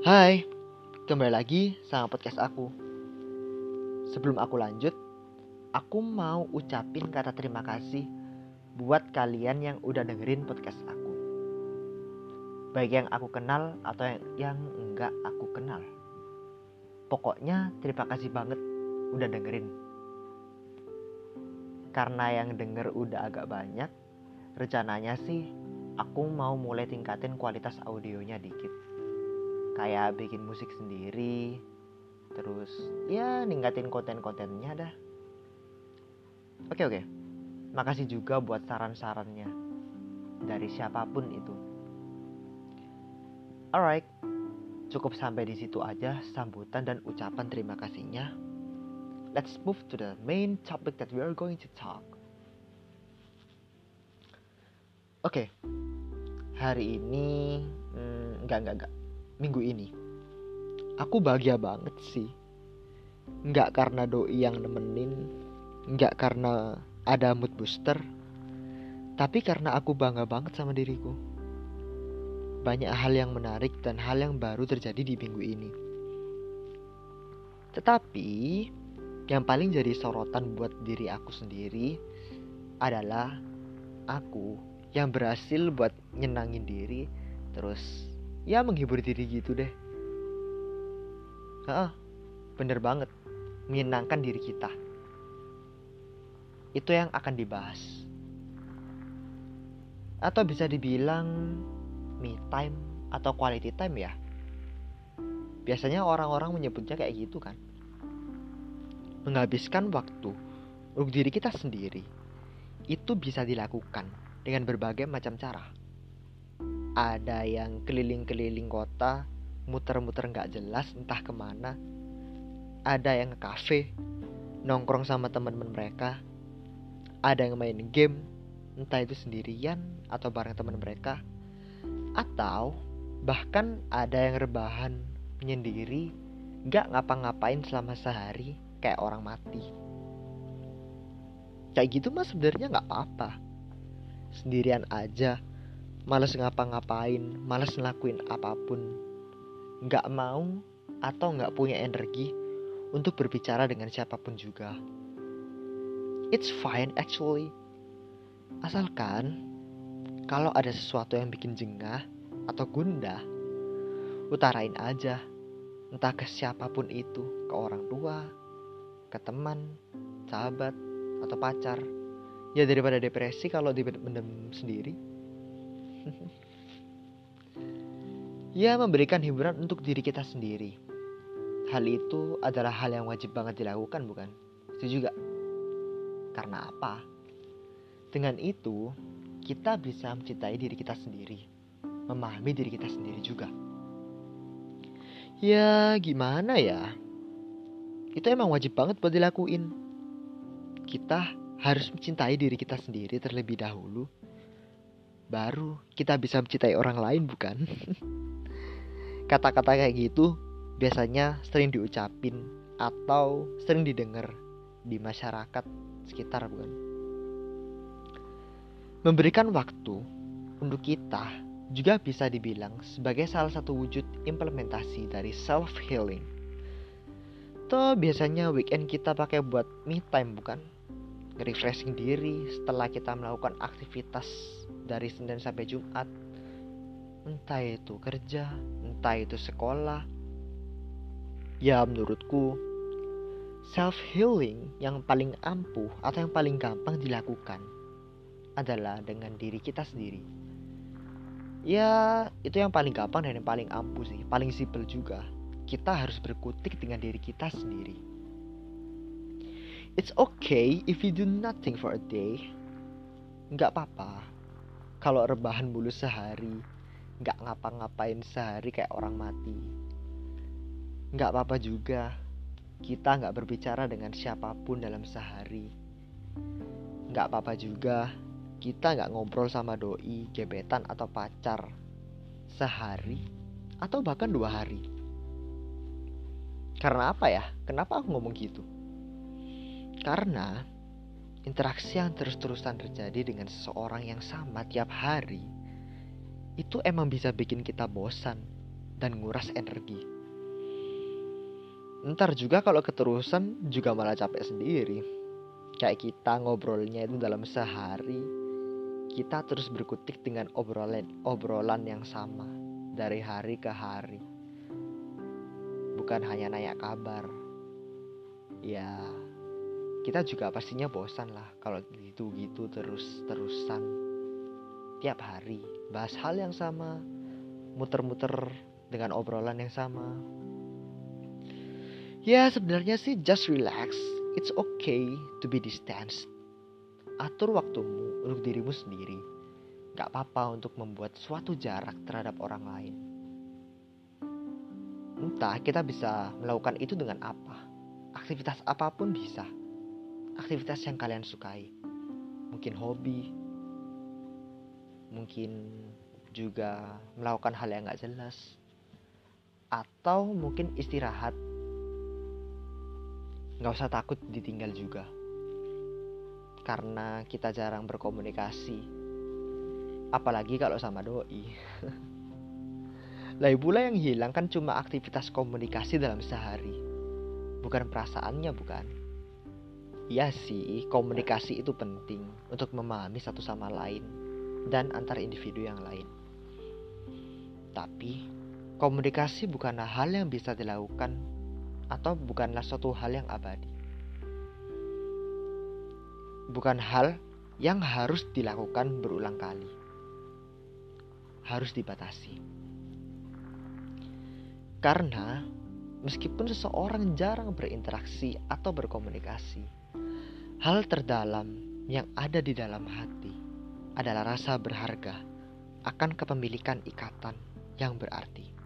Hai, kembali lagi sama podcast aku. Sebelum aku lanjut, aku mau ucapin kata terima kasih buat kalian yang udah dengerin podcast aku. Baik yang aku kenal atau yang, yang enggak aku kenal. Pokoknya terima kasih banget udah dengerin. Karena yang denger udah agak banyak, rencananya sih aku mau mulai tingkatin kualitas audionya dikit kayak bikin musik sendiri terus ya ningkatin konten-kontennya dah. Oke oke. Makasih juga buat saran-sarannya. Dari siapa pun itu. Alright. Cukup sampai di situ aja sambutan dan ucapan terima kasihnya. Let's move to the main topic that we are going to talk. Oke. Hari ini hmm, enggak enggak enggak minggu ini. Aku bahagia banget sih. Nggak karena doi yang nemenin, nggak karena ada mood booster, tapi karena aku bangga banget sama diriku. Banyak hal yang menarik dan hal yang baru terjadi di minggu ini. Tetapi yang paling jadi sorotan buat diri aku sendiri adalah aku yang berhasil buat nyenangin diri terus ya menghibur diri gitu deh. Ah bener banget. Menyenangkan diri kita. Itu yang akan dibahas. Atau bisa dibilang me time atau quality time ya. Biasanya orang-orang menyebutnya kayak gitu kan. Menghabiskan waktu untuk diri kita sendiri itu bisa dilakukan dengan berbagai macam cara ada yang keliling-keliling kota muter-muter nggak jelas entah ke mana. Ada yang ke kafe nongkrong sama teman-teman mereka. Ada yang main game entah itu sendirian atau bareng teman mereka. Atau bahkan ada yang rebahan menyendiri nggak ngapa-ngapain selama sehari kayak orang mati. Kayak gitu mah sebenarnya nggak apa-apa. Sendirian aja males ngapa-ngapain, males ngelakuin apa pun, nggak mau atau nggak punya energi untuk berbicara dengan siapa pun juga. It's fine actually. Asalkan kalau ada sesuatu yang bikin jengah atau gundah, utarain aja. Entah ke siapa pun itu, ke orang tua, ke teman, sahabat, atau pacar. Ya daripada depresi kalau dipendem sendiri ya memberikan hiburan untuk diri kita sendiri. Hal itu adalah hal yang wajib banget dilakukan bukan? Setuju gak? Karena apa? Dengan itu, kita bisa mencintai diri kita sendiri. Memahami diri kita sendiri juga. Ya gimana ya? Itu emang wajib banget buat dilakuin. Kita harus mencintai diri kita sendiri terlebih dahulu baru kita bisa mencintai orang lain bukan? Kata-kata kayak gitu biasanya sering diucapin atau sering didengar di masyarakat sekitar bukan? Memberikan waktu untuk kita juga bisa dibilang sebagai salah satu wujud implementasi dari self healing. Toh biasanya weekend kita pakai buat me time bukan? Refreshing diri setelah kita melakukan aktivitas dari Senin sampai Jumat. Entah itu kerja entah itu sekolah. Ya menurutku self healing yang paling ampuh atau yang paling gampang dilakukan adalah dengan diri kita sendiri. Ya itu yang paling gampang dan yang paling ampuh sih. Paling simpel juga kita harus berkutik dengan diri kita sendiri. It's okay if you do nothing for a day. Nggak apa-apa kalau rebahan mulu sehari nggak ngapa-ngapain sehari kayak orang mati. Nggak apa-apa juga kita nggak berbicara dengan siapa pun dalam sehari. Nggak apa-apa juga kita nggak ngobrol sama doi gebetan atau pacar. Sehari atau bahkan dua hari. Karena apa ya? Kenapa aku ngomong gitu? Karena interaksi yang terus-terusan terjadi dengan seseorang yang sama tiap hari itu emang bisa bikin kita bosan dan nguras energi. Ntar juga kalau keterusan juga malah capek sendiri. Kayak kita ngobrolnya itu dalam sehari, kita terus berkutik dengan obrolan obrolan yang sama dari hari ke hari. Bukan hanya nanya kabar. Ya, kita juga pastinya bosan lah kalau gitu-gitu terus-terusan tiap hari bahas hal yang sama, muter-muter dengan obrolan yang sama. Ya sebenarnya sih just relax, it's okay to be distanced. Atur waktumu untuk dirimu sendiri. Gak apa-apa untuk membuat suatu jarak terhadap orang lain. Entah kita bisa melakukan itu dengan apa. Aktivitas apa pun bisa. Aktivitas yang kalian sukai. Mungkin hobi, mungkin juga melakukan hal yang gak jelas atau mungkin istirahat. Nggak usah takut ditinggal juga karena kita jarang berkomunikasi apalagi kalau sama doi. Lagi pula yang hilang kan cuma aktivitas komunikasi dalam sehari. Bukan perasaannya bukan Iya sih, komunikasi itu penting untuk memahami satu sama lain dan antar individu yang lain. Tapi, komunikasi bukanlah hal yang bisa dilakukan atau bukanlah suatu hal yang abadi. Bukan hal yang harus dilakukan berulang kali. Harus dibatasi. Karena meskipun seseorang jarang berinteraksi atau berkomunikasi, hal terdalam yang ada di dalam hati adalah rasa berharga akan kepemilikan ikatan yang berarti.